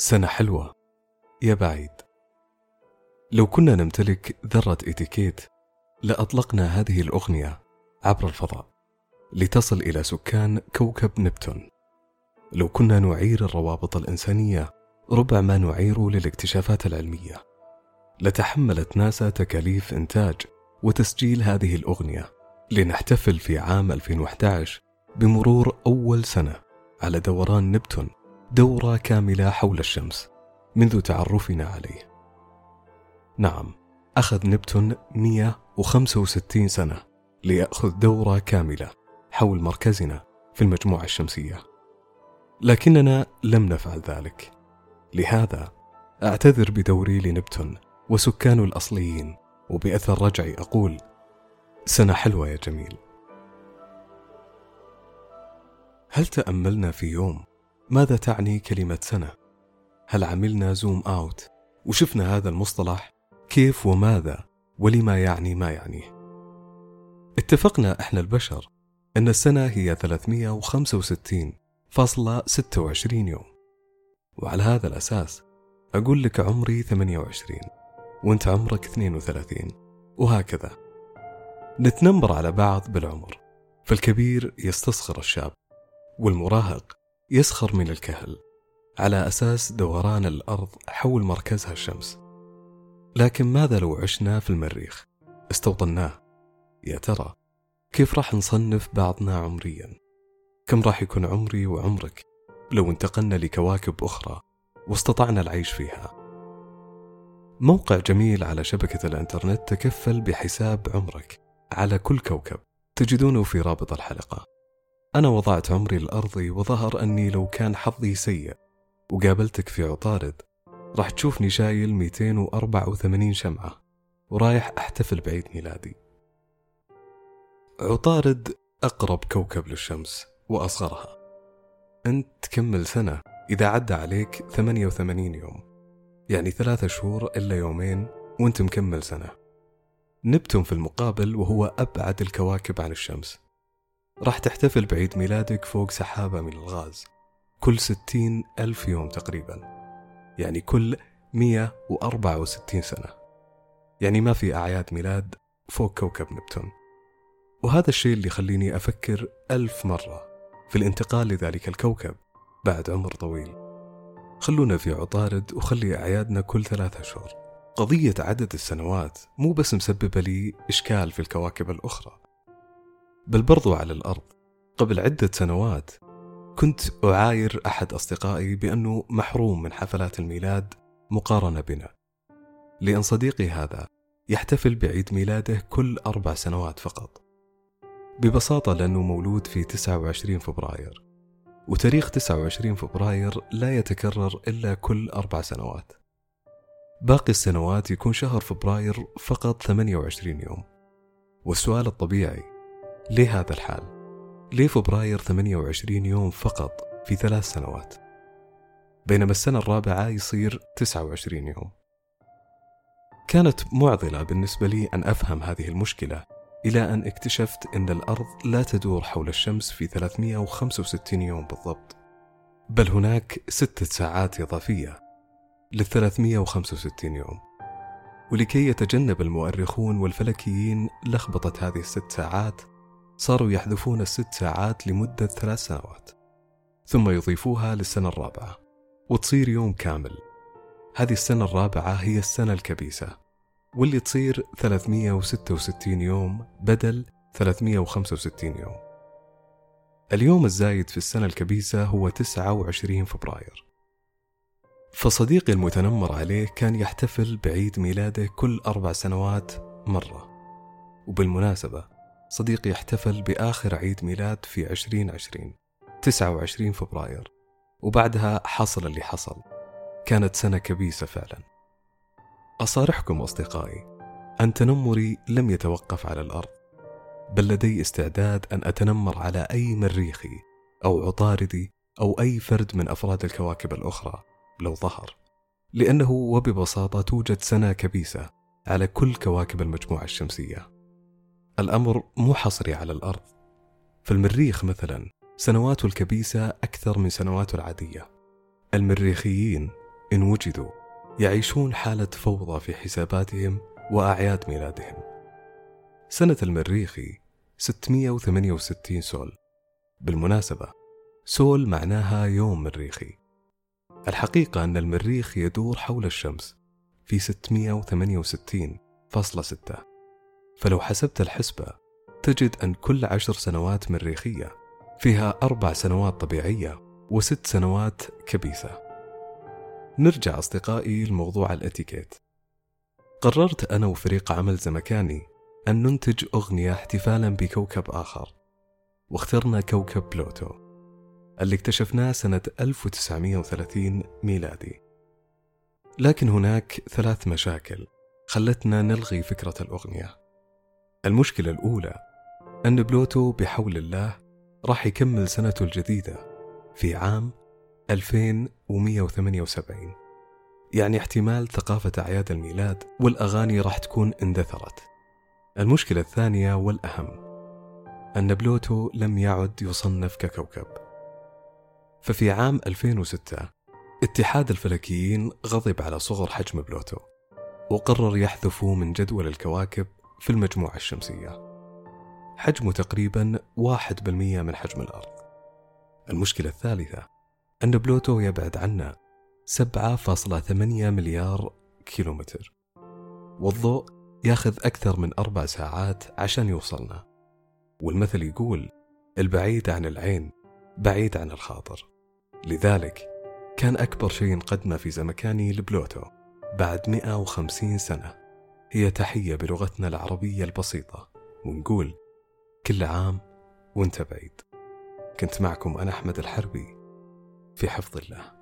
سنة حلوة. يا بعيد. لو كنا نمتلك ذرة إتيكيت لأطلقنا هذه الأغنية عبر الفضاء لتصل إلى سكان كوكب نبتون. لو كنا نعير الروابط الإنسانية ربع ما نعير للاكتشافات العلمية. لتحملت ناسا تكاليف إنتاج وتسجيل هذه الأغنية. لنحتفل في عام 2011 بمرور أول سنة على دوران نبتون. دورة كاملة حول الشمس منذ تعرفنا عليه. نعم، أخذ نبتون 165 سنة ليأخذ دورة كاملة حول مركزنا في المجموعة الشمسية. لكننا لم نفعل ذلك. لهذا أعتذر بدوري لنبتون وسكانه الأصليين وبأثر رجعي أقول سنة حلوة يا جميل. هل تأملنا في يوم ماذا تعني كلمة سنة؟ هل عملنا زوم أوت؟ وشفنا هذا المصطلح؟ كيف وماذا؟ ولما يعني ما يعنيه؟ اتفقنا إحنا البشر أن السنة هي 365.26 يوم. وعلى هذا الأساس أقول لك عمري 28 وأنت عمرك 32 وهكذا. نتنمر على بعض بالعمر فالكبير يستصغر الشاب والمراهق يسخر من الكهل على أساس دوران الأرض حول مركزها الشمس. لكن ماذا لو عشنا في المريخ؟ استوطناه. يا ترى كيف راح نصنف بعضنا عمريا؟ كم راح يكون عمري وعمرك لو انتقلنا لكواكب أخرى واستطعنا العيش فيها؟ موقع جميل على شبكة الإنترنت تكفل بحساب عمرك على كل كوكب تجدونه في رابط الحلقة. أنا وضعت عمري الأرضي وظهر أني لو كان حظي سيء وقابلتك في عطارد. راح تشوفني شايل 284 شمعة ورايح أحتفل بعيد ميلادي. عطارد أقرب كوكب للشمس وأصغرها. أنت تكمل سنة إذا عدى عليك 88 يوم يعني ثلاثة شهور إلا يومين وأنت مكمل سنة. نبتون في المقابل وهو أبعد الكواكب عن الشمس. راح تحتفل بعيد ميلادك فوق سحابة من الغاز. كل ستين ألف يوم تقريبا. يعني كل مية وأربعة وستين سنة. يعني ما في أعياد ميلاد فوق كوكب نبتون. وهذا الشيء اللي يخليني أفكر ألف مرة في الانتقال لذلك الكوكب بعد عمر طويل. خلونا في عطارد وخلي أعيادنا كل ثلاثة شهور. قضية عدد السنوات مو بس مسببة لي إشكال في الكواكب الأخرى. بل برضو على الأرض. قبل عدة سنوات كنت أعاير أحد أصدقائي بأنه محروم من حفلات الميلاد مقارنة بنا. لأن صديقي هذا يحتفل بعيد ميلاده كل أربع سنوات فقط. ببساطة لأنه مولود في 29 فبراير وتاريخ 29 فبراير لا يتكرر إلا كل أربع سنوات. باقي السنوات يكون شهر فبراير فقط 28 يوم. والسؤال الطبيعي ليه هذا الحال؟ ليه فبراير 28 يوم فقط في ثلاث سنوات؟ بينما السنة الرابعة يصير 29 يوم. كانت معضلة بالنسبة لي أن أفهم هذه المشكلة إلى أن اكتشفت أن الأرض لا تدور حول الشمس في 365 يوم بالضبط، بل هناك ستة ساعات إضافية لل 365 يوم. ولكي يتجنب المؤرخون والفلكيين لخبطة هذه الست ساعات صاروا يحذفون الست ساعات لمدة ثلاث سنوات ثم يضيفوها للسنة الرابعة وتصير يوم كامل. هذه السنة الرابعة هي السنة الكبيسة واللي تصير 366 يوم بدل 365 يوم. اليوم الزايد في السنة الكبيسة هو 29 فبراير. فصديقي المتنمر عليه كان يحتفل بعيد ميلاده كل أربع سنوات مرة. وبالمناسبة صديقي احتفل بآخر عيد ميلاد في 2020 29 فبراير وبعدها حصل اللي حصل. كانت سنة كبيسة فعلا. أصارحكم أصدقائي أن تنمري لم يتوقف على الأرض بل لدي استعداد أن أتنمر على أي مريخي أو عطاردي أو أي فرد من أفراد الكواكب الأخرى لو ظهر. لأنه وببساطة توجد سنة كبيسة على كل كواكب المجموعة الشمسية. الأمر مو حصري على الأرض. فالمريخ مثلا سنواته الكبيسة أكثر من سنواته العادية. المريخيين إن وجدوا يعيشون حالة فوضى في حساباتهم وأعياد ميلادهم. سنة المريخي 668 سول. بالمناسبة سول معناها يوم مريخي. الحقيقة أن المريخ يدور حول الشمس في 668.6 فلو حسبت الحسبة تجد أن كل عشر سنوات مريخية فيها أربع سنوات طبيعية وست سنوات كبيسة. نرجع أصدقائي لموضوع الأتيكيت. قررت أنا وفريق عمل زمكاني أن ننتج أغنية احتفالا بكوكب آخر واخترنا كوكب بلوتو اللي اكتشفناه سنة 1930 ميلادي. لكن هناك ثلاث مشاكل خلتنا نلغي فكرة الأغنية. المشكلة الأولى أن بلوتو بحول الله راح يكمل سنته الجديدة في عام 2178 يعني احتمال ثقافة أعياد الميلاد والأغاني راح تكون اندثرت. المشكلة الثانية والأهم أن بلوتو لم يعد يصنف ككوكب. ففي عام 2006 اتحاد الفلكيين غضب على صغر حجم بلوتو وقرر يحذفه من جدول الكواكب في المجموعة الشمسية. حجمه تقريبا 1% من حجم الأرض. المشكلة الثالثة أن بلوتو يبعد عنا 7.8 مليار كيلومتر. والضوء ياخذ أكثر من أربع ساعات عشان يوصلنا. والمثل يقول البعيد عن العين بعيد عن الخاطر. لذلك كان أكبر شيء نقدمه في زمكاني لبلوتو بعد 150 سنة. هي تحية بلغتنا العربية البسيطة. ونقول كل عام وانت بعيد. كنت معكم أنا أحمد الحربي في حفظ الله.